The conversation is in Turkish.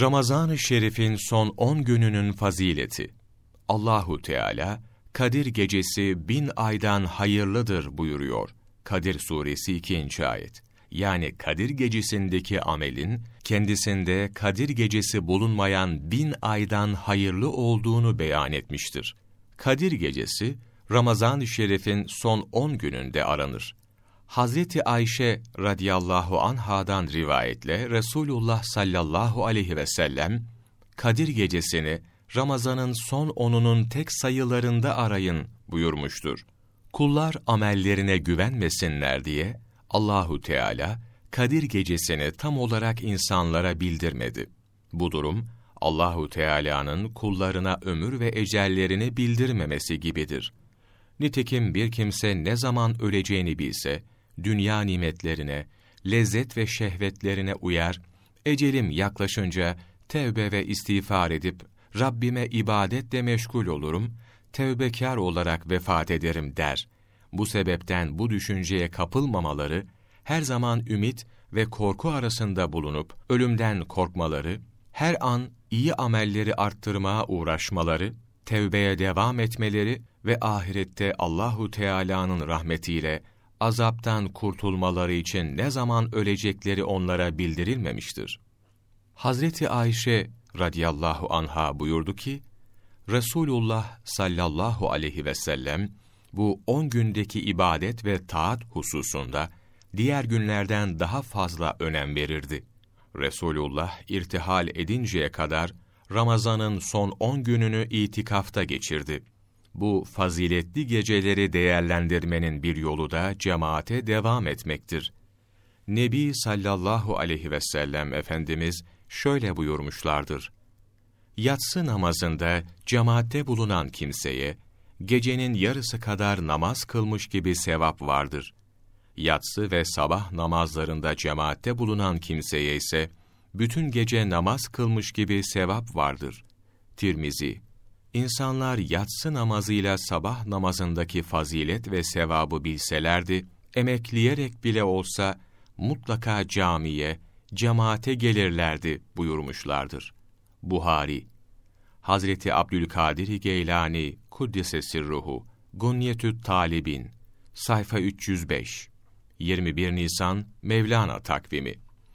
Ramazan-ı Şerif'in son 10 gününün fazileti. Allahu Teala Kadir gecesi bin aydan hayırlıdır buyuruyor. Kadir suresi 2. ayet. Yani Kadir gecesindeki amelin kendisinde Kadir gecesi bulunmayan bin aydan hayırlı olduğunu beyan etmiştir. Kadir gecesi Ramazan-ı Şerif'in son 10 gününde aranır. Hazreti Ayşe radıyallahu anhadan rivayetle Resulullah sallallahu aleyhi ve sellem Kadir gecesini Ramazan'ın son onunun tek sayılarında arayın buyurmuştur. Kullar amellerine güvenmesinler diye Allahu Teala Kadir gecesini tam olarak insanlara bildirmedi. Bu durum Allahu Teala'nın kullarına ömür ve ecellerini bildirmemesi gibidir. Nitekim bir kimse ne zaman öleceğini bilse, dünya nimetlerine, lezzet ve şehvetlerine uyar, ecelim yaklaşınca tevbe ve istiğfar edip Rabbime ibadetle meşgul olurum, tevbekar olarak vefat ederim der. Bu sebepten bu düşünceye kapılmamaları, her zaman ümit ve korku arasında bulunup ölümden korkmaları, her an iyi amelleri arttırmaya uğraşmaları, tevbeye devam etmeleri ve ahirette Allahu Teala'nın rahmetiyle azaptan kurtulmaları için ne zaman ölecekleri onlara bildirilmemiştir. Hazreti Ayşe radıyallahu anha buyurdu ki, Resulullah sallallahu aleyhi ve sellem bu on gündeki ibadet ve taat hususunda diğer günlerden daha fazla önem verirdi. Resulullah irtihal edinceye kadar Ramazan'ın son on gününü itikafta geçirdi. Bu faziletli geceleri değerlendirmenin bir yolu da cemaate devam etmektir. Nebi sallallahu aleyhi ve sellem Efendimiz şöyle buyurmuşlardır. Yatsı namazında cemaatte bulunan kimseye, gecenin yarısı kadar namaz kılmış gibi sevap vardır. Yatsı ve sabah namazlarında cemaatte bulunan kimseye ise, bütün gece namaz kılmış gibi sevap vardır. Tirmizi İnsanlar yatsı namazıyla sabah namazındaki fazilet ve sevabı bilselerdi, emekleyerek bile olsa mutlaka camiye, cemaate gelirlerdi buyurmuşlardır. Buhari Hazreti Abdülkadir Geylani Kuddise Sirruhu Gunyetü Talibin Sayfa 305 21 Nisan Mevlana takvimi